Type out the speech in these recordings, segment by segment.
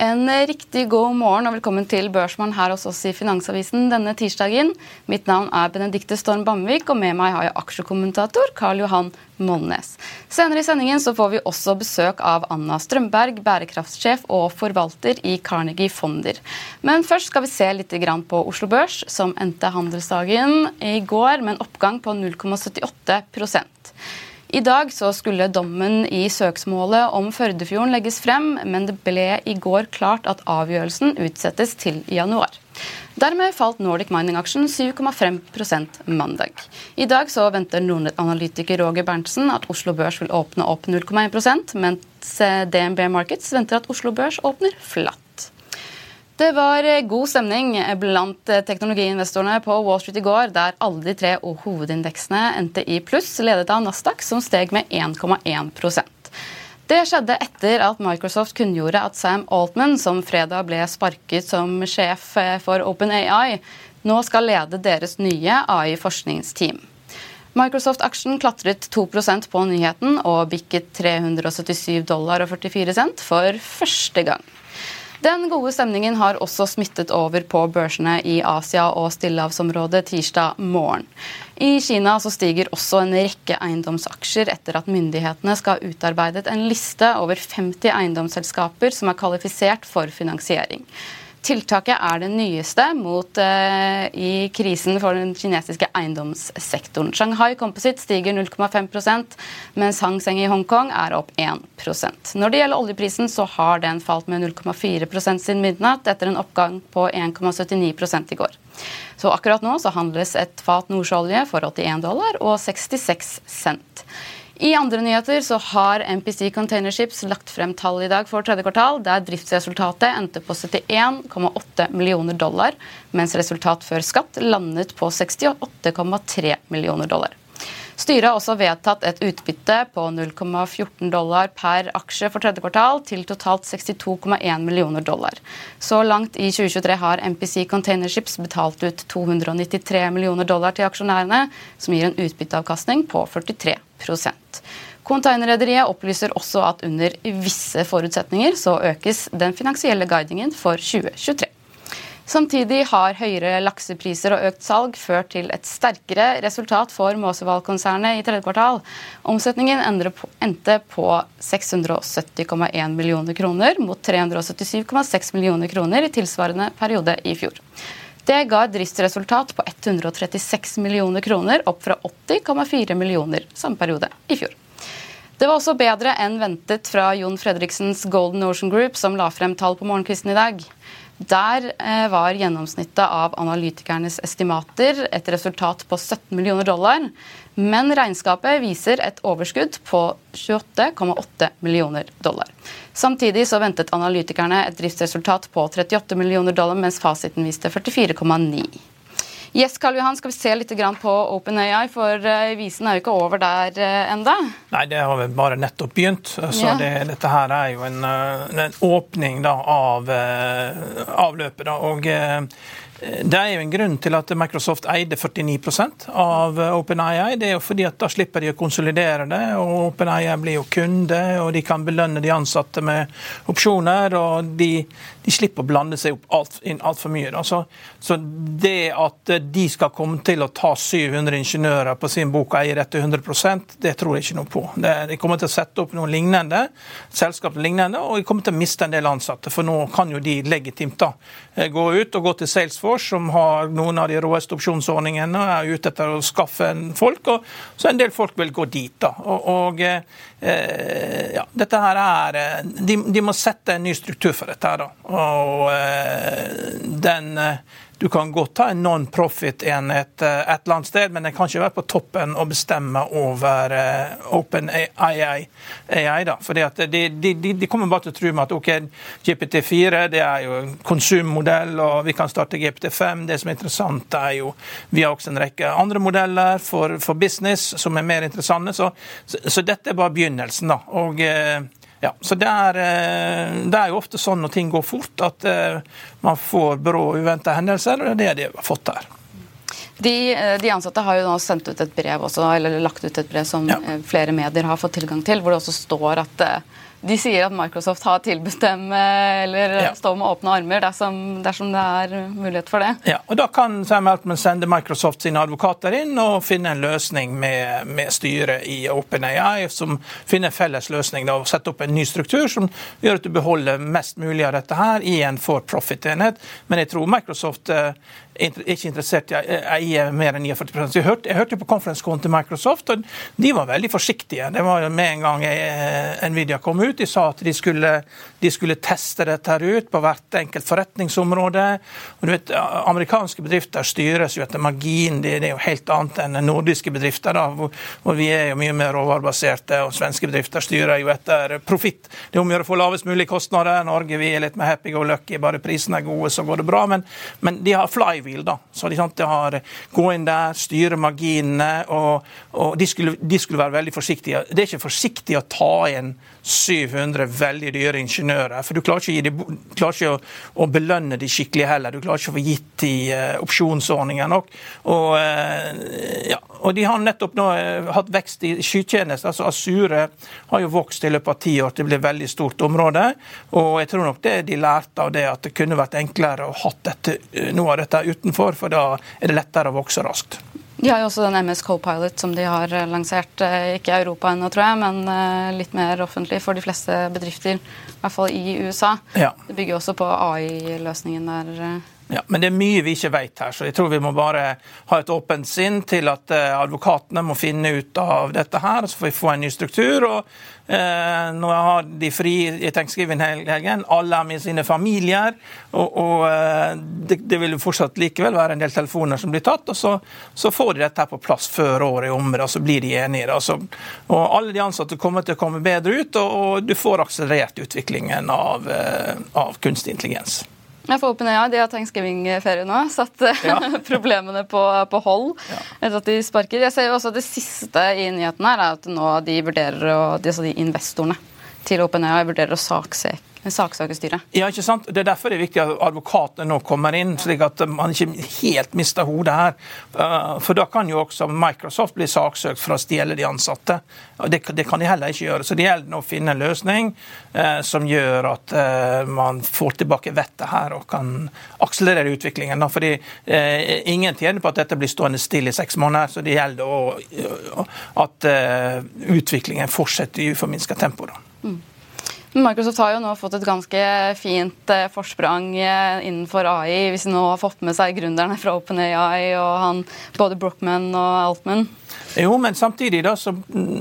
En riktig god morgen og velkommen til Börsman her hos oss i Finansavisen denne tirsdagen. Mitt navn er Benedikte Storm Bamvik, og med meg har jeg aksjekommentator Karl Johan Molnes. Senere i sendingen så får vi også besøk av Anna Strømberg, bärkraftschef og forvalter i Carnegie Fonder. Men først skal vi se litt grann på Oslo Børs, som endte handelsdagen i går med en oppgang på 0,78 i dag så skulle dommen i søksmålet om Førdefjorden legges frem, men det ble i går klart at avgjørelsen utsettes til januar. Dermed falt Nordic Mining-aksjen 7,5% mandag. I dag så venter Nordnett-analytiker Roger Berntsen at Oslo Børs vil åpne opp 0,1% mens eh, DNB Markets venter at Oslo Børs åpner flatt. Det var eh, god stemning blant eh, teknologiinvestorene på Wall Street i går, der alle de tre hovedindeksene endte i pluss, ledet av Nasdaq, som steg med 1,1% det skjedde etter at Microsoft kunngjorde at Sam Altman, som fredag ble sparket som sjef för for OpenAI, nå skal lede deres nye AI-forskningsteam. Microsoft-aksjen klatret 2% på nyheten og bikket 377 dollar og 44 cent for første gang. Den gode stämningen har också smittat över på börserna i Asia och Stillahavsområdet tisdag morgon. I Kina så stiger också en räcka egendomsaktier efter att myndigheterna ska ha utarbetat en lista över 50 egendomssällskaper som är kvalificerade för finansiering. Tiltaket er det nyeste mot, uh, i krisen for den kinesiske eiendomssektoren. Shanghai Composite stiger 0,5 mens Hang Seng i Hongkong er opp 1% Når det gjelder oljeprisen, så har den falt med 0,4% siden midnatt, etter en oppgang på 1,79 i går. Så akkurat nå så handles et fat nordsjøolje for 81 dollar og 66 cent. I andre nyheter så har MPC Containerships lagt frem tall i dag for tredje kvartal, der driftsresultatet endte på 71,8 millioner dollar, mens resultat før skatt landet på 68,3 millioner dollar. Styret har også vedtatt et utbytte på 0,14 dollar per aksje for tredje kvartal til totalt 62,1 millioner dollar. Så langt i 2023 har MPC Containerships betalt ut 293 millioner dollar til aksjonærene, som gir en utbytteavkastning på 43% Containerrederiet opplyser også at under visse forutsetninger så økes den finansielle guidingen for 2023. Samtidig har høyere laksepriser og økt salg ført til et sterkere resultat for Måsehval-konsernet i tredje kvartal. Omsetningen endte på 670,1 millioner kroner mot 377,6 millioner kroner i tilsvarende periode i fjor. Det ga et driftsresultat på 136 millioner kroner, opp fra 80,4 millioner samme periode i fjor. Det var også bedre enn ventet fra Jon Fredriksens Golden Ocean Group, som la frem tall på morgenkvisten i dag. Der eh, var gjennomsnittet av analytikernes estimater et resultat på 17 millioner dollar. Men regnskapet viser et overskudd på 28,8 millioner dollar. Samtidig så ventet analytikerne et driftsresultat på 38 millioner dollar, mens fasiten viste 44,9. Yes, Karl Johan, skal vi se litt på OpenAI, for eh, visen er jo ikke over der enda? Nei, det har vel bare nettopp begynt. Så ja. det, dette her er jo en, eh, en åpning da, av avløpet. Da, og det er jo en grunn til at Microsoft eide 49% av OpenAI. Det er jo fordi at Da slipper de å konsolidere det, og OpenAI blir jo kunde, og de kan belønne de ansatte med opsjoner. og De, de slipper å blande seg opp alt, inn altfor mye. Så, så, det at eh, de skal komme til å ta 700 ingeniører på sin bok og eie dette 100% det tror jeg ikke noe på. Det, de kommer til å sette opp noe lignende, selskap lignende, og de kommer til å miste en del ansatte. For nå kan jo de legitimt da eh, gå ut og gå til Salesforce som har noen av de råeste opsjonsordningene og er ute etter å skaffe en folk. og Så en del folk vil gå dit. da. Og, og eh, eh ja, dette her er de, de, må sette en ny struktur for dette. her da. Och eh, den, eh, du kan godt ha en non-profit-enhet et eh, eller annet sted, men den kan ikke være på toppen og bestemme over eh, Open AI. AI da. Fordi at de, de, de, kommer bare til å tro med at ok, GPT4 det er jo en konsummodell, og vi kan starte GPT5. Det som er interessant, er jo Vi har også en rekke andre modeller for, for business som er mer interessante. Så, så, så dette er bare begynnelsen. da. Og ja, så det er, eh, det er, jo ofte sånn når ting går fort, at eh, man får brå uventa hendelser, og det er det vi har fått her. De, eh, de, ansatte har jo nå sendt ut et brev også, eller lagt ut et brev som ja. flere medier har fått tilgang til, hvor det også står at de sier at Microsoft har tilbudt eller ja. stå med åpne armer dersom, dersom, det er mulighet for det. Ja, og Da kan Sam Altman sende Microsoft sine advokater inn og finne en løsning med, med styret i OpenAI, som finner en felles løsning da, og setter opp en ny struktur som gjør at du beholder mest mulig av dette her i en for profit-enhet. Men jeg tror Microsoft eh, ikke interessert i å eie mer enn 49 jeg hørte, jeg hørte på konferansekontoen til Microsoft, og de var veldig forsiktige. Det var med en gang eh, Nvidia kom ut. De sa att de skulle, de skulle teste dette her ut på hvert enkelt forretningsområde. Og du vet, Amerikanske bedrifter styres jo etter magien. Det, er jo helt annet enn nordiske bedrifter, da, hvor, hvor vi er jo mye mer råvarebaserte. Og svenske bedrifter styrer jo etter profitt. Det er om å gjøre å få lavest mulig kostnader. Norge vi er litt mer happy go lucky. Bare prisene er gode, så går det bra. Men, men de har flywheel flywheel. da. Så de, sant, de har Gå inn der, styre marginene. og, og de, skulle, de, skulle, være veldig forsiktige. Det er ikke forsiktig å ta inn 700 veldig dyre ingeniører. For du klarer ikke, de, klarer ikke å, å, belønne de skikkelig heller. Du klarer ikke å få gitt de uh, opsjonsordninger nok. Og, uh, eh, ja, og de har nettopp nå eh, uh, hatt vekst i skytjenester. altså Asure har jo vokst i løpet av ti år til å bli et veldig stort område. Og jeg tror nok det de lærte av det, at det kunne vært enklere å ha dette, eh, noe av dette utenfor, for da er det lettere å vokse raskt. De har jo også den MS Co-Pilot som de har eh, lansert, eh, ikke i Europa ennå, tror jeg, men eh, litt mer offentlig for de fleste bedrifter, i hvert fall i USA. Ja. Det bygger også på AI-løsningen der. Ja, Men det er mye vi ikke vet her, så jeg tror vi må bare ha et åpent sinn til at eh, advokatene må finne ut av dette her, så får vi få en ny struktur. og Eh, når jeg har de fri i thanksgiving-helgen. Alle er med sine familier. Og, og eh, det, det, vil fortsatt likevel være en del telefoner som blir tatt. og Så, så får de dette på plass før året er omme, og så blir de enige. Altså, og Alle de ansatte kommer til å komme bedre ut, og, og du får akselerert utviklingen av, eh, av kunstig intelligens. Jeg får håpe ja, De har thanksgiving-ferie nå. Satt eh, ja. problemene på, på hold ja. at de sparker. Jeg ser jo også Det siste i nyheten her er at nå de vurderer å, de, de investorene til OpenAI vurderer å saksøke. Ja, ikke sant? Det er derfor det er viktig at advokatene nå kommer inn, slik at man ikke helt mister hodet her. Eh, for da kan jo også Microsoft bli saksøkt for å stjele de ansatte. Det, det kan de heller ikke gjøre. Så det gjelder å finne en løsning eh, som gjør at eh, man får tilbake vettet her og kan akselerere utviklingen. Fordi ingen tjener på at dette blir stående stille i seks måneder, så det gjelder å, at utviklingen fortsetter i uforminska tempo. Da. Mm. Microsoft har jo nå fått et ganske fint eh, forsprang eh, innenfor AI, hvis de nå har fått med seg gründerne fra OpenAI og han, både Brochman og Altman. Jo, men samtidig da, så,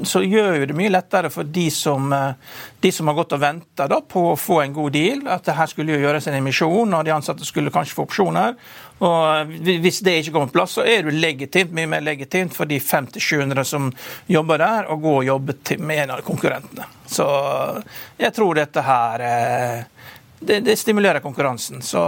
så gjør jo det mye lettere for de som, eh, de som har gått og venta på å få en god deal. At det her skulle jo gjøres en emisjon, og de ansatte skulle kanskje få opsjoner. Og Hvis det ikke kommer på plass, så er det legitimt, mye mer legitimt for de 500-700 som jobber der, å gå og jobbe med en av konkurrentene. Så jeg tror dette her eh, det, det stimulerer konkurransen. Så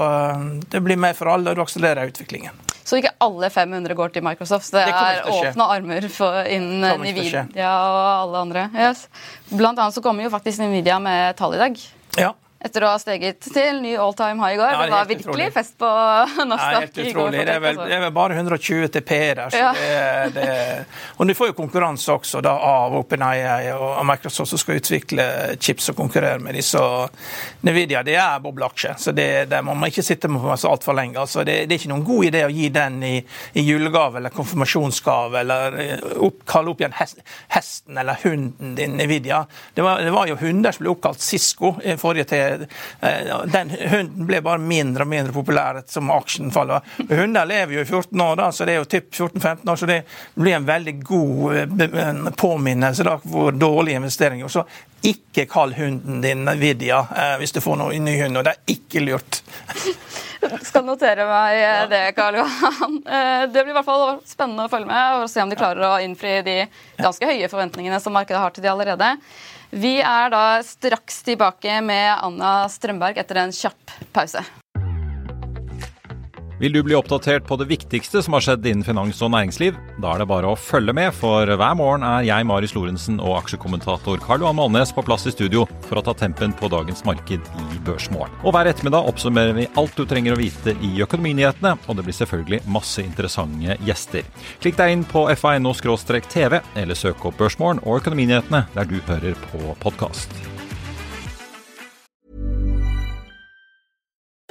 det blir mer for alle, og det akselererer utviklingen. Så ikke alle 500 går til Microsoft. Det, det er åpne armer for innen Nvidia og alle andre. Yes. Blant annet så kommer jo faktisk Nvidia med tall i dag. Ja etter å ha steget til ny all time high i går. Ja, det, var virkelig utrolig. fest på Nasdaq i går. Det er, vel, det er vel bare 120 TP der. Så ja. det, det, og du får jo konkurranse også da, av OpenAI og Microsoft som skal utvikle chips og konkurrere med disse. Nvidia det er bobleaksje, så det, det må man ikke sitte med så altfor lenge. Altså, det, det, er ikke noen god idé å gi den i, i julegave eller konfirmasjonsgave eller eh, opp, kalle opp igjen hesten eller hunden din Nvidia. Det var, det var jo hunder som ble oppkalt Cisco i forrige Eh, den hunden ble bare mindre og mindre populær som aksjen faller. Hunder lever jo i 14 år, da, så det er jo typ 14-15 år, så det blir en veldig god eh, påminnelse da, hvor dårlig investering. Så ikke kall hunden din Nvidia eh, hvis du får noe ny hund, og det er ikke lurt. Skal notere meg det, Karl Johan. Eh, det blir i hvert fall spennende å følge med og se om de klarer å innfri de ganske høye forventningene som markedet har til de allerede. Vi er da straks tilbake med Anna Strømberg etter en kjapp pause. Vill du bli oppdatert på det viktigste som har skjedd innen finans og næringsliv? Da er det bare å følge med, for hver morgen er jeg, Marius Lorentzen og aksjekommentator Karl Johan Malnes på plass i studio for å ta tempen på dagens marked i Børsmorgen. Og hver ettermiddag oppsummerer vi alt du trenger å vite i økonominyhetene, og det blir selvfølgelig masse interessante gjester. Klikk deg inn på fa.no-tv, eller søk opp Børsmorgen og Økonominyhetene der du hører på podkast.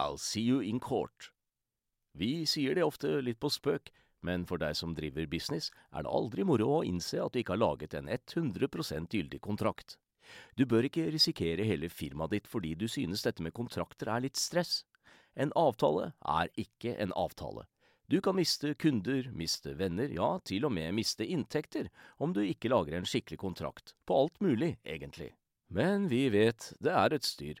I'll see you in court. Vi sier det ofte litt på spøk, men for deg som driver business, er det aldri moro å innse at du ikke har laget en 100% gyldig kontrakt. Du bør ikke risikere hele firmaet ditt fordi du synes dette med kontrakter er litt stress. En avtale er ikke en avtale. Du kan miste kunder, miste venner, ja, til og med miste inntekter, om du ikke lager en skikkelig kontrakt, på alt mulig, egentlig. Men vi vet det er et styr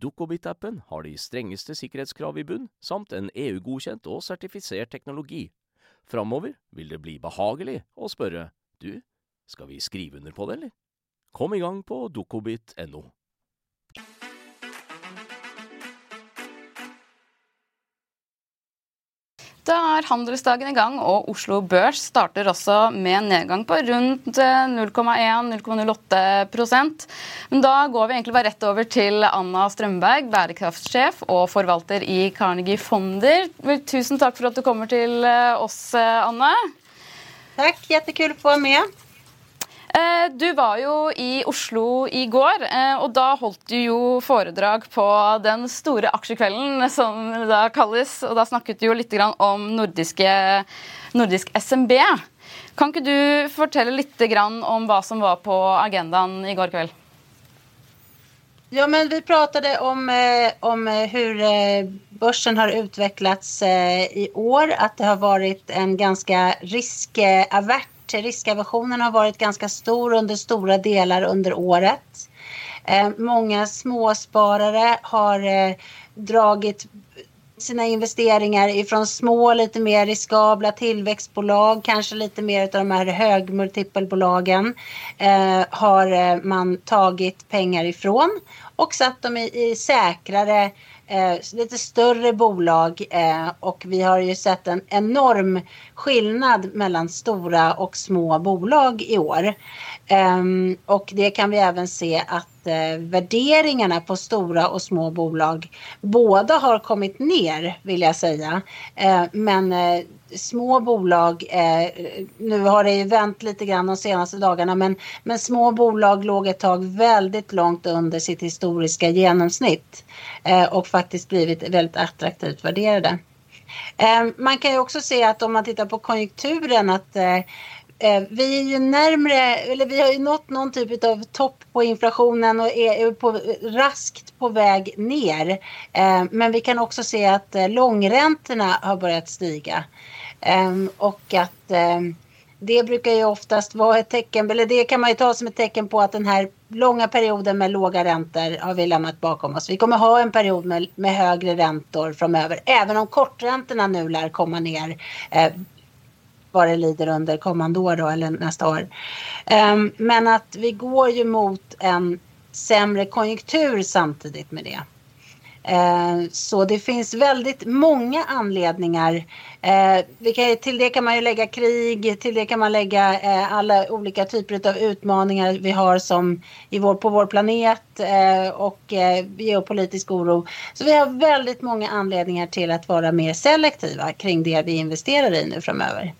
Dukkobit-appen har de strengeste sikkerhetskrav i bunn, samt en EU-godkjent og sertifisert teknologi. Framover vil det bli behagelig å spørre du, skal vi skrive under på det, eller? Kom i gang på dukkobit.no. Da er handelsdagen i gang, og Oslo Børs starter også med en nedgang på rundt eh, 0,1-0,08 Men da går vi egentlig bare rett over til Anna Strømberg, bærekraftsjef og forvalter i Carnegie Fonder. Tusen takk for at du kommer til eh, oss, eh, Anne. Takk, jättekul å få være med. Eh, du var jo i Oslo i går, eh, og da holdt du jo foredrag på den store aksjekvelden, som det da kalles. Og da snakket du jo litt om nordiske, nordisk SMB. Kan ikke du fortelle litt om hva som var på agendaen i går kveld? Ja, men vi pratade om, eh, om eh, hur börsen har utvecklats i år. Att det har varit en ganska riskavert riskaversionen har varit ganska stor under stora delar under året. Eh, många småsparare har eh, dragit sina investeringar ifrån små, lite mer riskabla tillväxtbolag, kanske lite mer av de här högmultipelbolagen eh, har eh, man tagit pengar ifrån och satt dem i, i säkrare eh, lite större bolag eh, och vi har ju sett en enorm skillnad mellan stora och små bolag i år. Eh, och det kan vi även se att eh, värderingarna på stora och små bolag båda har kommit ner vill jag säga. Eh, men eh, små bolag, eh, nu har det ju vänt lite grann de senaste dagarna, men, men små bolag låg ett tag väldigt långt under sitt historiska genomsnitt eh, och faktiskt blivit väldigt attraktivt värderade. Eh, man kan ju också se att om man tittar på konjunkturen att eh, eh vi är ju närmre, eller vi har ju nått någon typ av topp på inflationen och är på, raskt på väg ner. Eh, men vi kan också se att eh, långräntorna har börjat stiga. Ehm, och att ehm, det brukar ju oftast vara ett tecken, eller det kan man ju ta som ett tecken på att den här långa perioden med låga räntor har vi lämnat bakom oss. Vi kommer ha en period med, med högre räntor framöver, även om korträntorna nu lär komma ner eh, vad det lider under kommande år då, eller nästa år. Um, men att vi går ju mot en sämre konjunktur samtidigt med det. Eh, så det finns väldigt många anledningar. Eh, till det kan man ju lägga krig, till det kan man lägga eh, alla olika typer av utmaningar vi har som i vår, på vår planet och geopolitisk oro. Så vi har väldigt många anledningar till att vara mer selektiva kring det vi investerar i nu framöver.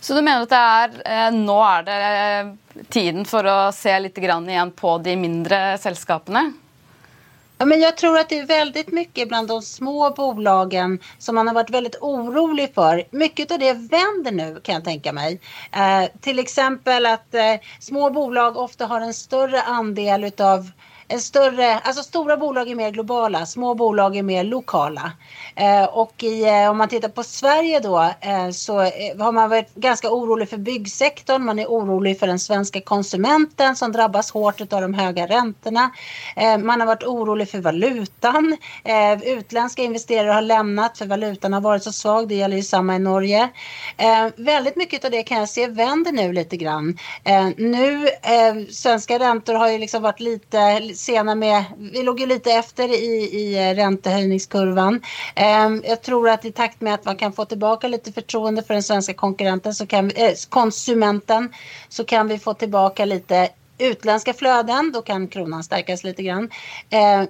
Så du menar att det är, nu är det tiden för att se lite grann igen på de mindre sällskapen? Ja, men jag tror att det är väldigt mycket bland de små bolagen som man har varit väldigt orolig för. Mycket av det vänder nu kan jag tänka mig. Eh, till exempel att eh, små bolag ofta har en större andel utav en större, alltså stora bolag är mer globala, små bolag är mer lokala. Eh, och i, eh, om man tittar på Sverige då eh, så eh, har man varit ganska orolig för byggsektorn. Man är orolig för den svenska konsumenten som drabbas hårt av de höga räntorna. Eh, man har varit orolig för valutan. Eh, utländska investerare har lämnat för valutan har varit så svag. Det gäller ju samma i Norge. Eh, väldigt mycket av det kan jag se vänder nu lite grann. Eh, nu, svenska räntor har ju liksom varit lite sena med, vi låg ju lite efter i, i räntehöjningskurvan. Ehm, jag tror att i takt med att man kan få tillbaka lite förtroende för den svenska konkurrenten så kan vi, äh, konsumenten så kan vi få tillbaka lite utländska flöden. Då kan kronan stärkas lite grann. Ehm,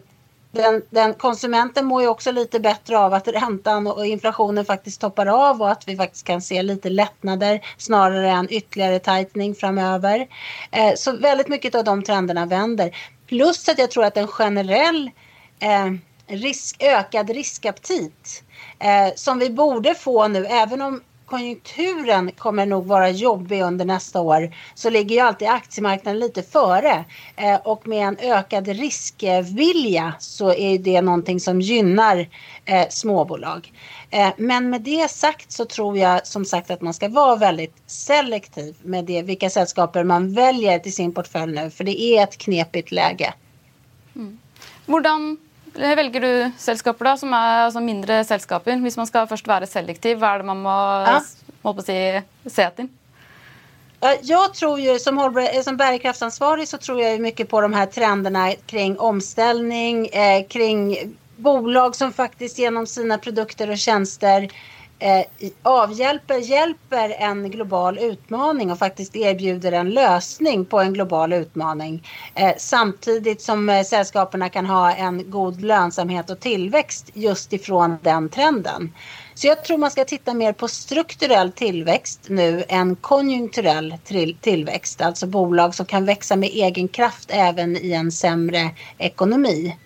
den, den, konsumenten mår ju också lite bättre av att räntan och inflationen faktiskt toppar av och att vi faktiskt kan se lite lättnader snarare än ytterligare tightening framöver. Eh, så väldigt mycket av de trenderna vänder. Plus att jag tror att en generell eh, risk, ökad riskaptit eh, som vi borde få nu, även om konjunkturen kommer nog vara jobbig under nästa år så ligger ju alltid aktiemarknaden lite före. Eh, och med en ökad riskvilja så är det någonting som gynnar eh, småbolag. Eh, men med det sagt så tror jag som sagt att man ska vara väldigt selektiv med det, vilka sällskaper man väljer till sin portfölj nu. För det är ett knepigt läge. Mm. Hvordan velger du selskaper da, som er altså mindre selskaper? Hvis man ska först vara selektiv, vad är det man må, ja. må på si, se etter? Jag tror ju som, hållbar, som bärkraftsansvarig så tror jag mycket på de här trenderna kring omställning, eh, kring bolag som faktiskt genom sina produkter och tjänster eh, avhjälper, hjälper en global utmaning och faktiskt erbjuder en lösning på en global utmaning. Eh, samtidigt som eh, sällskapen kan ha en god lönsamhet och tillväxt just ifrån den trenden. Så jag tror man ska titta mer på strukturell tillväxt nu än konjunkturell tillväxt. Alltså bolag som kan växa med egen kraft även i en sämre ekonomi.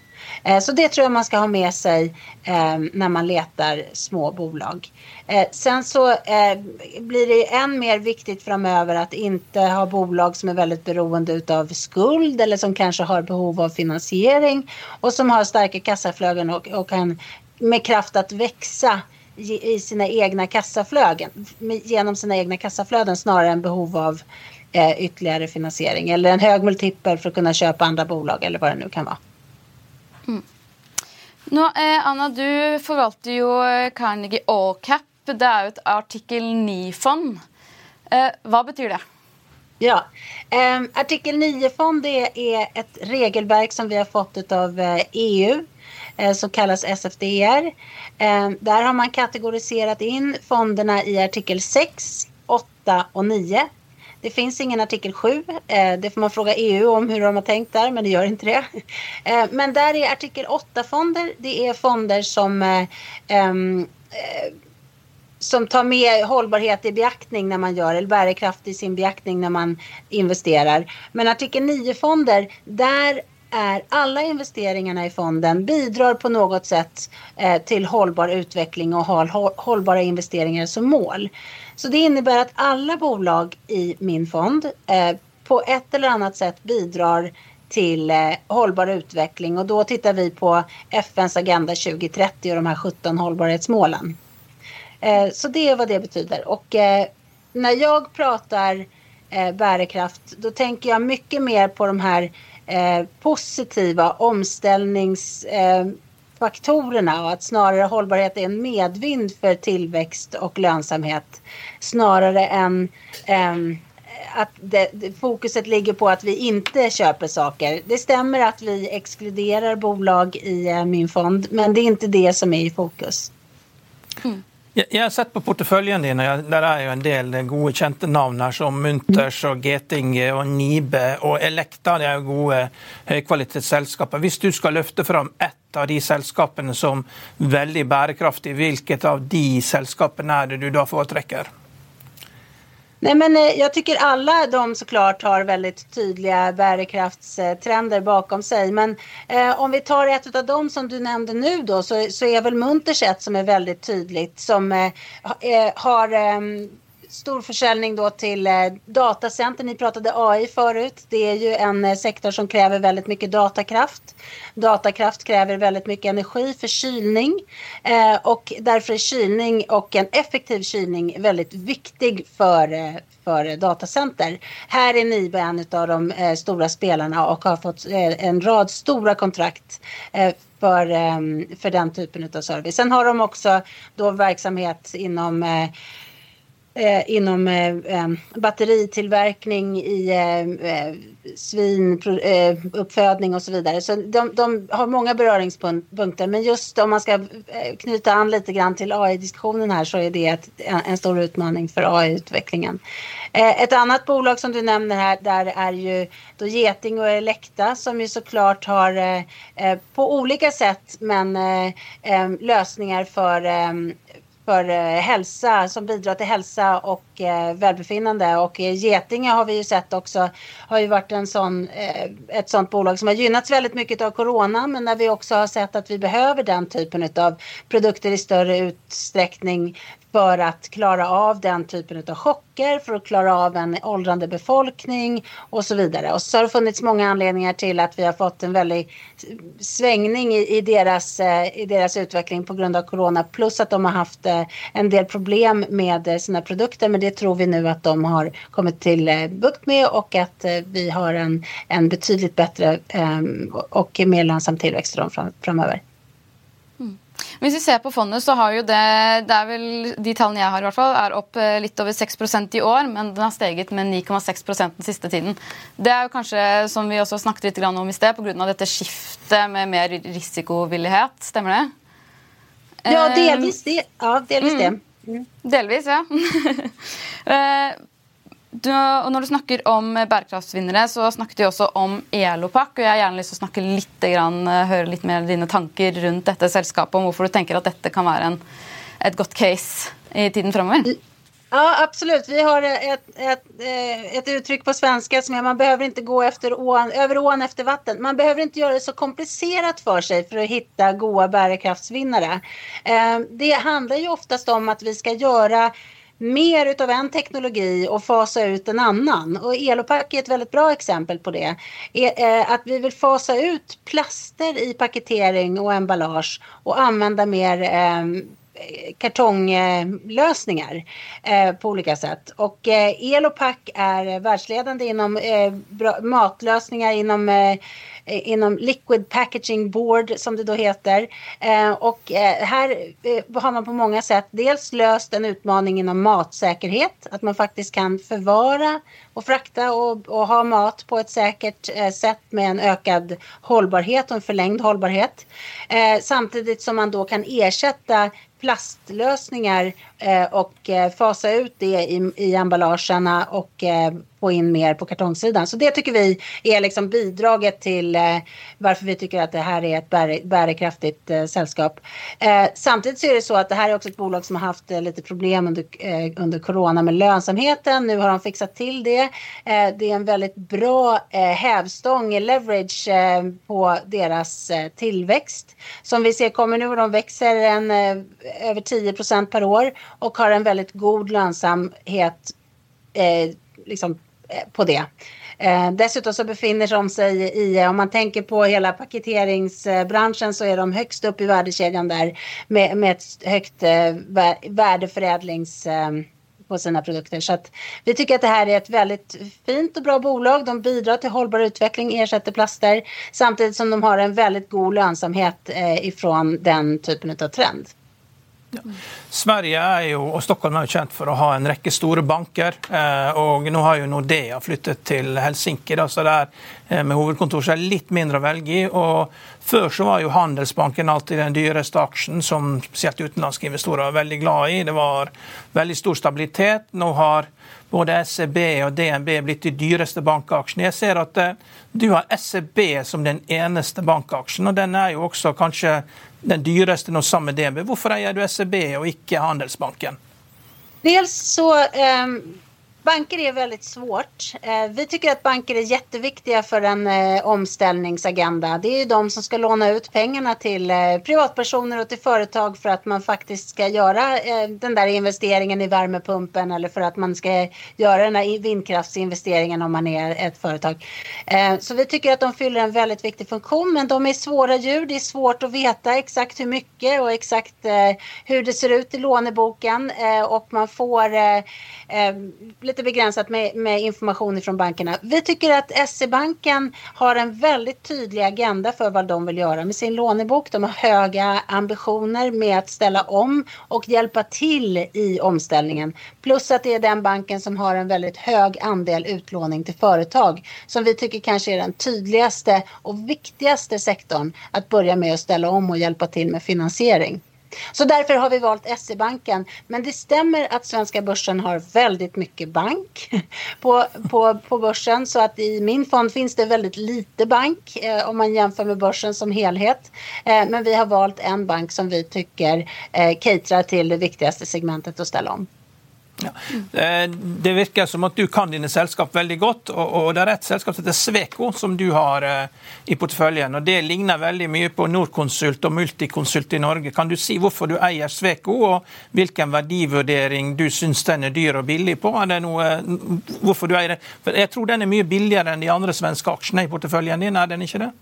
Eh, så det tror jag man ska ha med sig eh, när man letar små bolag. Eh, sen så eh, blir det än mer viktigt framöver att inte ha bolag som är väldigt beroende av skuld eller som kanske har behov av finansiering och som har starka kassaflöden och, och kan med kraft att växa i sina egna kassaflöden, genom sina egna kassaflöden snarare än behov av eh, ytterligare finansiering eller en hög multipel för att kunna köpa andra bolag eller vad det nu kan vara. Mm. Nå, eh, Anna, du förvaltar ju eh, Carnegie Allcap. Det är ett artikel 9-fond. Eh, vad betyder det? Ja, eh, artikel 9-fond är ett regelverk som vi har fått av eh, EU eh, som kallas SFDR. Där har man kategoriserat in fonderna i artikel 6, 8 och 9 det finns ingen artikel 7. Eh, det får man fråga EU om hur de har tänkt där, men det gör inte det. Eh, men där är artikel 8-fonder. Det är fonder som eh, eh som tar med hållbarhet i beaktning när man gör, eller bärkraft i sin beaktning när man investerar. Men artikel 9-fonder, där är alla investeringarna i fonden bidrar på något sätt eh, till hållbar utveckling och har hållbara investeringar som mål. Så det innebär att alla bolag i min fond eh, på ett eller annat sätt bidrar till eh, hållbar utveckling och då tittar vi på FNs Agenda 2030 och de här 17 hållbarhetsmålen. Eh, så det är vad det betyder och eh, när jag pratar eh, bärkraft då tänker jag mycket mer på de här eh, positiva omställningsfaktorerna och att snarare hållbarhet är en medvind för tillväxt och lönsamhet snarare än eh, att det, fokuset ligger på att vi inte köper saker. Det stämmer att vi exkluderar bolag i eh, min fond, men det är inte det som är i fokus. Mm. Jeg har sett på porteføljen din, der er jo en del gode kjente navn her, som Munters og Getinge og Nibe og Elekta. Det er jo gode høykvalitetsselskaper. Hvis du skal løfte fram ett av de selskapene som veldig bærekraftig, hvilket av de selskapene er det du da foretrekker? Nej, men eh, jag tycker alla de såklart har väldigt tydliga bärkraftstrender bakom sig. Men eh, om vi tar ett av dem som du nämnde nu då så, så är väl Munters ett som är väldigt tydligt som eh, eh har eh, stor försäljning då till eh, datacenter. Ni pratade AI förut. Det är ju en eh, sektor som kräver väldigt mycket datakraft. Datakraft kräver väldigt mycket energi för kylning eh, och därför är kylning och en effektiv kylning väldigt viktig för eh, för datacenter. Här är Nibe en av de eh, stora spelarna och har fått eh, en rad stora kontrakt för, för den typen av service. Sen har de också då verksamhet inom eh, inom eh, eh, batteritillverkning, i eh, svinuppfödning eh, eh och så vidare. Så de, de, har många beröringspunkter. Men just om man ska eh, knyta an lite grann till AI-diskussionen här så är det ett, en, stor utmaning för AI-utvecklingen. ett annat bolag som du nämner här där är ju då Geting och Elekta som ju såklart har på olika sätt men lösningar för för eh, hälsa, som bidrar till hälsa och eh, välbefinnande. Och Getinge har vi ju sett också, har ju varit en sån, eh, ett sånt bolag som har gynnats väldigt mycket av corona, men där vi också har sett att vi behöver den typen av produkter i större utsträckning för att klara av den typen av chocker, för att klara av en åldrande befolkning och så vidare. Och så har det funnits många anledningar till att vi har fått en väldig svängning i, i, deras, eh, i deras utveckling på grund av corona. Plus att de har haft eh, en del problem med eh, sina produkter. Men det tror vi nu att de har kommit till bukt med och att vi har en, en betydligt bättre ehm, och mer lönsam tillväxt framöver. Hvis vi ser på fondet, så har jo det det er vel, De tallene jeg har, i hvert fall, er opp eh, litt over 6% i år, men den har steget med 9,6% den siste tiden. Det er jo kanskje, som vi også snakket litt om i sted, pga. dette skiftet med mer risikovillighet. Stemmer det? Ja, delvis det. Ja, delvis det. Mm. mm. Delvis, ja. Du, og når du snakker om bærekraftsvinnere, så snakket du også om Elopak. og Jeg har gjerne lyst til å snakke litt, grann, eh, høre litt mer dine tanker rundt dette selskapet, om hvorfor du tenker at dette kan være en, et godt case i tiden framover. Ja, absolut. Vi har ett, ett, eh, ett uttryck på svenska som är man behöver inte gå efter ån, över ån efter vatten. Man behöver inte göra det så komplicerat för sig för att hitta goda bärkraftsvinnare. Eh, det handlar ju oftast om att vi ska göra mer utav en teknologi och fasa ut en annan. Och Elopack är ett väldigt bra exempel på det. E, eh, att vi vill fasa ut plaster i paketering och emballage och använda mer eh, kartonglösningar eh, på olika sätt. Och Elopack är världsledande inom matlösningar inom Eh, inom Liquid Packaging Board som det då heter. Eh, och eh, här eh, har man på många sätt dels löst en utmaning inom matsäkerhet, att man faktiskt kan förvara och frakta och, och ha mat på ett säkert eh, sätt med en ökad hållbarhet och en förlängd hållbarhet. samtidigt som man då kan ersätta plastlösningar och fasa ut det i, i emballagerna och få in mer på kartongsidan. Så det tycker vi är liksom bidraget till eh, varför vi tycker att det här är ett bär, bärkraftigt eh, sällskap. Eh, samtidigt så är det så att det här är också ett bolag som har haft eh, lite problem under, eh, under corona med lönsamheten. Nu har de fixat till det. Eh, det är en väldigt bra eh, hävstång, eh, leverage eh, på deras tillväxt. Som vi ser kommer nu och de växer en, över 10 procent per år och har en väldigt god lönsamhet liksom Eh, på det. Eh, dessutom så befinner de sig i, eh, om man tänker på hela paketeringsbranschen så är de högst upp i värdekedjan där med, med ett högt eh, värdeförädlings eh, på sina produkter. Så att vi tycker att det här är ett väldigt fint och bra bolag. De bidrar till hållbar utveckling, ersätter plaster samtidigt som de har en väldigt god lönsamhet eh, ifrån den typen av trend. Ja. Sverige er jo, og Stockholm er jo kjent for å ha en rekke store banker. Eh, og Nå har jo Nordea flyttet til Helsinki, da, så det eh, med hovedkontor så er det litt mindre å velge i. og Før så var jo Handelsbanken alltid den dyreste aksjen, som spesielt utenlandske investorer var veldig glad i. Det var veldig stor stabilitet. Nå har både SEB og DNB blitt de dyreste bankaksjene. Jeg ser at eh, du har SEB som den eneste bankaksjen, og den er jo også kanskje den dyreste nå sammen med DNB. Hvorfor eier du SEB og ikke Handelsbanken? Dels så um Banker är väldigt svårt. Eh, vi tycker att banker är jätteviktiga för en eh, omställningsagenda. Det är ju de som ska låna ut pengarna till eh, privatpersoner och till företag för att man faktiskt ska göra den där investeringen i värmepumpen eller för att man ska göra den där vindkraftsinvesteringen om man är ett företag. Så vi tycker att de fyller en väldigt viktig funktion men de är svåra djur. Det är svårt att veta exakt hur mycket och exakt hur det ser ut i låneboken och man får lite begränsat med, med information från bankerna. Vi tycker att SE-banken har en väldigt tydlig agenda för vad de vill göra med sin lånebok. De har höga ambitioner med att ställa om och hjälpa till i omställningen. Plus att det är den banken som har en väldigt hög andel utlåning till företag som vi tycker kanske är den tydligaste och viktigaste sektorn att börja med att ställa om och hjälpa till med finansiering. Så därför har vi valt SE-banken. Men det stämmer att svenska börsen har väldigt mycket bank på, på, på börsen. Så att i min fond finns det väldigt lite bank eh, om man jämför med börsen som helhet. Eh, men vi har valt en bank som vi tycker eh, caterar till det viktigaste segmentet att ställa om. Ja. Eh, det virker som at du kan dine selskap veldig godt. og Det er et selskap som heter Sveko, som du har eh, i porteføljen. og Det ligner veldig mye på Norconsult og Multiconsult i Norge. Kan du si hvorfor du eier Sveko, og hvilken verdivurdering du syns den er dyr og billig på? Er det noe, hvorfor du eier det? For Jeg tror den er mye billigere enn de andre svenske aksjene i porteføljen din, er den ikke det?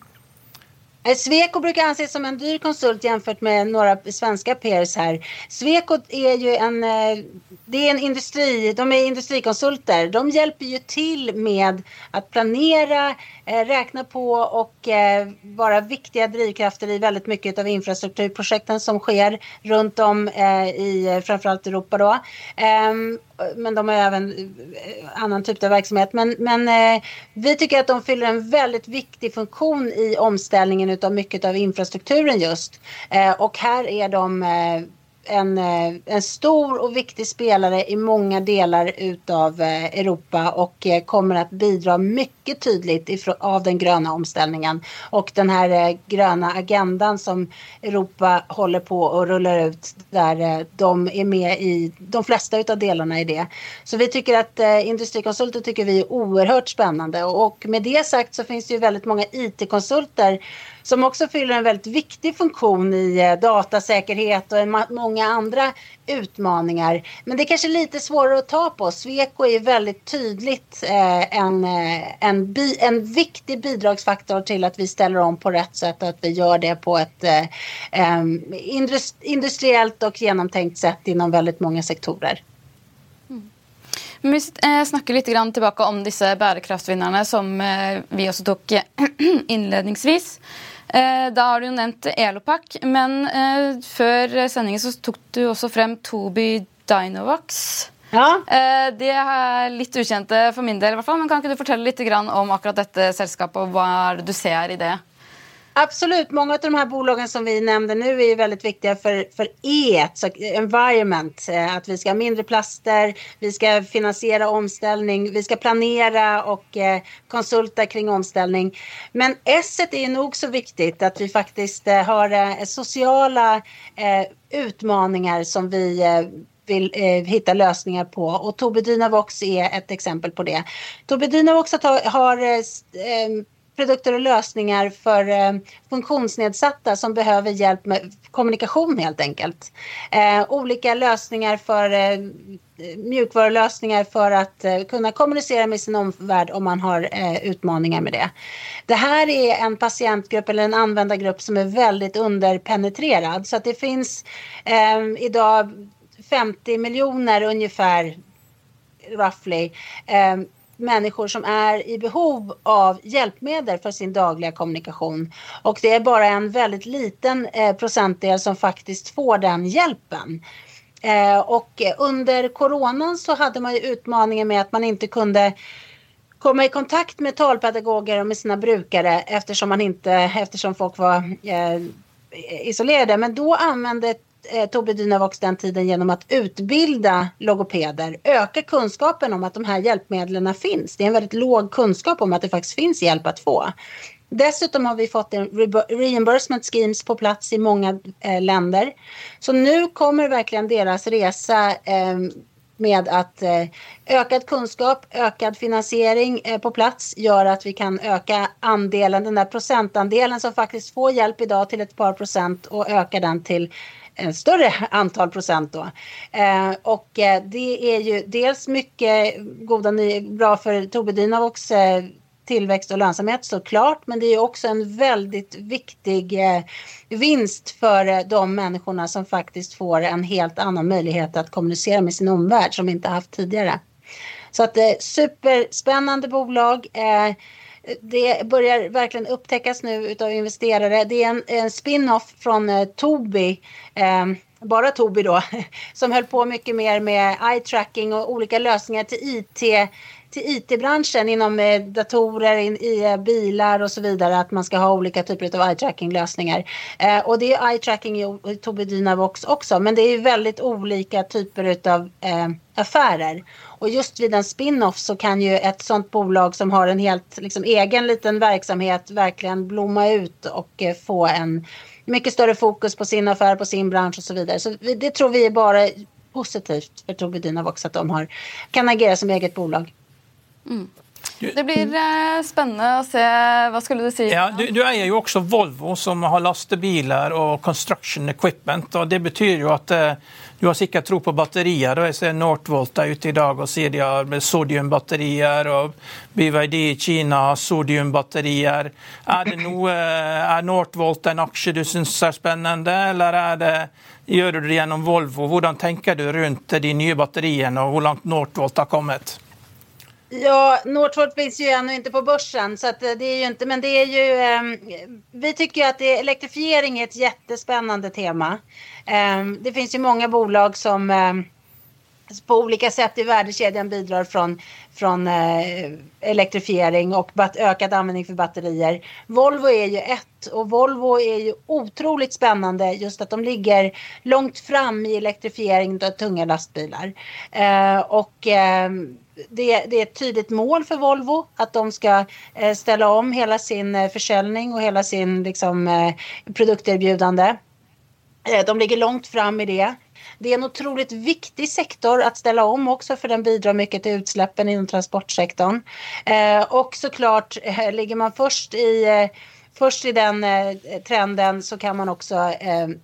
Eh, Sweco brukar anses som en dyr konsult jämfört med några svenska peers här. Sweco är ju en, eh, det är en industri, de är industrikonsulter. De hjälper ju till med att planera, eh, räkna på och vara viktiga drivkrafter i väldigt mycket av infrastrukturprojekten som sker runt om i framförallt Europa då. Ehm, men de har även annan typ av verksamhet. Men, men vi tycker att de fyller en väldigt viktig funktion i omställningen av mycket av infrastrukturen just. Eh, och här är de eh, en, eh, en stor och viktig spelare i många delar utav eh, Europa och eh, kommer att bidra mycket tydligt av den gröna omställningen. Och den här gröna agendan som Europa håller på och rullar ut där de är med i de flesta utav delarna i det. Så vi tycker att industrikonsulter tycker vi är oerhört spännande och med det sagt så finns det ju väldigt många IT-konsulter som också fyller en väldigt viktig funktion i datasäkerhet och många andra utmaningar. Men det är kanske lite svårare att ta på. Sweco är väldigt tydligt eh, en, eh, en, bi, en viktig bidragsfaktor till att vi ställer om på rätt sätt och att vi gör det på ett eh, eh industriellt och genomtänkt sätt inom väldigt många sektorer. Men Vi eh, snakker litt tilbake om disse bærekraftvinnerne som vi også tok innledningsvis. Eh, da har du jo nevnt Elopak, men eh, før sendingen så tok du også frem Toby Dinovax. Ja. Eh, det er litt ukjente for min del, i hvert fall, men kan ikke du fortelle litt om akkurat dette selskapet, og hva er det du ser i det? Absolut, många av de här bolagen som vi nämnde nu är väldigt viktiga för, för E, så environment. Eh, att vi ska ha mindre plaster, vi ska finansiera omställning, vi ska planera och eh, konsulta kring omställning. Men S är nog så viktigt att vi faktiskt eh, har sociala utmaningar som vi vill eh, hitta lösningar på. Och Tobii Dynavox är ett exempel på det. Tobii Dynavox har, har eh, produkter och lösningar för eh, funktionsnedsatta som behöver hjälp med kommunikation helt enkelt. Eh, olika lösningar för eh, mjukvarulösningar för att eh, kunna kommunicera med sin omvärld om man har eh, utmaningar med det. Det här är en patientgrupp eller en användargrupp som är väldigt underpenetrerad så att det finns eh, idag 50 miljoner ungefär roughly eh, människor som är i behov av hjälpmedel för sin dagliga kommunikation. Och det är bara en väldigt liten eh, procentdel som faktiskt får den hjälpen. Eh, och under coronan så hade man ju utmaningen med att man inte kunde komma i kontakt med talpedagoger och med sina brukare eftersom, man inte, eftersom folk var eh, isolerade. Men då använde eh, Tobbe Dynavox den tiden genom att utbilda logopeder, öka kunskapen om att de här hjälpmedlen finns. Det är en väldigt låg kunskap om att det faktiskt finns hjälp att få. Dessutom har vi fått en reimbursement schemes på plats i många eh, länder. Så nu kommer verkligen deras resa eh, med att eh, ökad kunskap, ökad finansiering eh, på plats gör att vi kan öka andelen, den där procentandelen som faktiskt får hjälp idag till ett par procent och öka den till en större antal procent då. Eh, och eh, det är ju dels mycket goda, bra för Tobbe Dynavox eh, tillväxt och lönsamhet såklart, men det är också en väldigt viktig eh, vinst för eh, de människorna som faktiskt får en helt annan möjlighet att kommunicera med sin omvärld som inte haft tidigare. Så att det eh, superspännande bolag. Eh, det börjar verkligen upptäckas nu utav investerare. Det är en, en spin-off från eh, Tobii ehm, bara Tobii då, som höll på mycket mer med eye tracking och olika lösningar till IT till IT-branschen inom eh, datorer, in, i eh, bilar och så vidare att man ska ha olika typer av eye tracking lösningar. Eh, och det är eye tracking i Tobii Dynavox också men det är väldigt olika typer av eh, affärer. Och just vid en spin-off så kan ju ett sånt bolag som har en helt liksom, egen liten verksamhet verkligen blomma ut och eh, få en mycket större fokus på sin affär, på sin bransch och så vidare. Så det tror vi är bara positivt för Tobii Dynavox att de har, kan agera som eget bolag. Mm. Det blir eh, spännande att se. Vad skulle du säga? Ja, du, du, äger ju också Volvo, som har lastbilar och construction equipment. Och Det betyder ju att eh, du har säkert tro på batterier. og ser Northvolt är ute i dag säger de har sodiumbatterier. och BYD i Kina har sodiumbatterier. Är det noe, eh, är Northvolt en aktie du syns är spännande eller är det, gör du det genom Volvo? Hur tänker du runt de nya batterierna och hur långt Northvolt har kommit? Ja, Northvolt finns ju ännu inte på börsen så att eh, det är ju inte, men det är ju, eh, vi tycker att det, elektrifiering är ett jättespännande tema. Eh, det finns ju många bolag som eh, på olika sätt i värdekedjan bidrar från, från eh, elektrifiering och bat, ökad användning för batterier. Volvo är ju ett och Volvo är ju otroligt spännande just att de ligger långt fram i elektrifiering av tunga lastbilar. Eh, och ehm, det, det, är ett tydligt mål för Volvo att de ska eh, ställa om hela sin eh, försäljning och hela sin liksom, eh, produkterbjudande. Eh, de ligger långt fram i det. Det är en otroligt viktig sektor att ställa om också för den bidrar mycket till utsläppen inom transportsektorn. Eh, och såklart eh, ligger man först i, först i den trenden så kan man också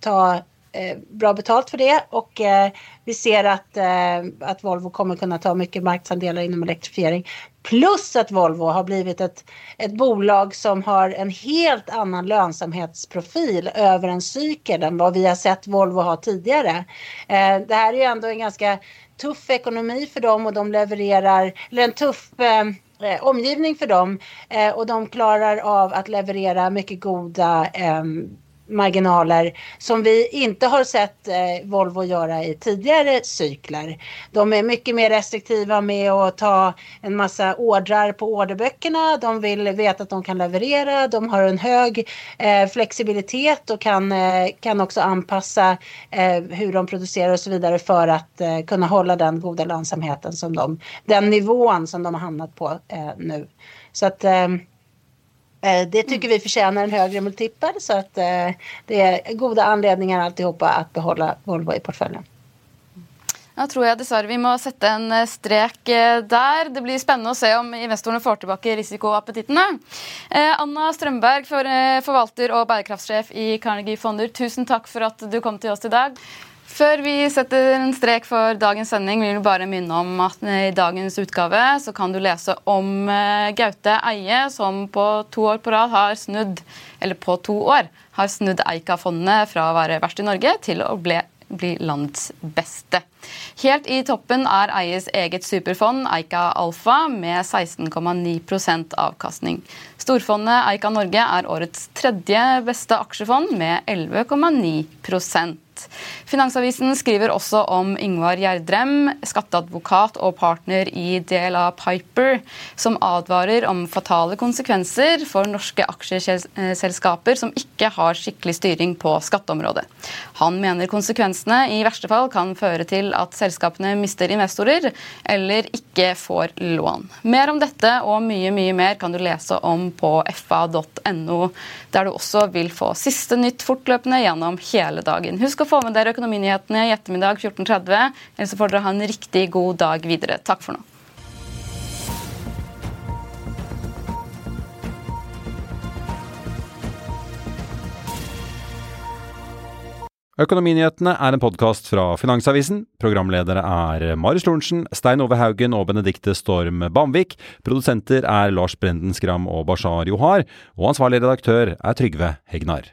ta Eh, bra betalt för det och eh, vi ser att, eh, att Volvo kommer kunna ta mycket marknadsandelar inom elektrifiering. Plus att Volvo har blivit ett, ett bolag som har en helt annan lönsamhetsprofil över en cykel än vad vi har sett Volvo ha tidigare. Eh, det här är ju ändå en ganska tuff ekonomi för dem och de levererar, eller en tuff eh, eh, omgivning för dem eh, och de klarar av att leverera mycket goda eh, marginaler som vi inte har sett eh, Volvo göra i tidigare cykler. De är mycket mer restriktiva med att ta en massa ordrar på orderböckerna. De vill veta att de kan leverera. De har en hög eh, flexibilitet och kan, eh, kan också anpassa eh, hur de producerar och så vidare för att eh, kunna hålla den goda lönsamheten som de, den nivån som de har hamnat på eh, nu. Så att Eh, det tycker vi förtjänar en högre multipel så att eh, det är goda anledningar alltihopa att behålla Volvo i portföljen. Ja, tror jag dessverre vi må sette en eh, strek der. Det blir spennende å se om investorene får tilbake risikoappetittene. Anna Strømberg, forvalter og bærekraftssjef i Carnegie Fonder, tusen takk for at du kom til oss i dag. Før vi setter en strek for dagens sending, vil vi bare minne om at i dagens utgave så kan du lese om eh, Gaute Eie, som på to år på rad har snudd eller på to år har snudd Eika-fondet fra å være verst i Norge til å bli bli landets beste. Helt i toppen er eies eget superfond Eika Alfa med 16,9% avkastning. Storfondet Eika Norge er årets tredje beste aksjefond med 11,9 Finansavisen skriver også om Ingvar Gjerdrem, skatteadvokat og partner i DLA Piper, som advarer om fatale konsekvenser for norske aksjeselskaper som ikke har skikkelig styring på skatteområdet. Han mener konsekvensene i verste fall kan føre til at selskapene mister investorer eller ikke får lån. Mer om dette og mye, mye mer kan du lese om på fa.no, der du også vil få siste nytt fortløpende gjennom hele dagen. Husk å få med dere Økonominyhetene i ettermiddag 14.30. Eller så får dere ha en riktig god dag videre. Takk for nå. Økonominyhetene er en podkast fra Finansavisen. Programledere er Marius Lorentzen, Stein Ove Haugen og Benedikte Storm Bamvik. Produsenter er Lars Brenden Skram og Bashar Johar. Og ansvarlig redaktør er Trygve Hegnar.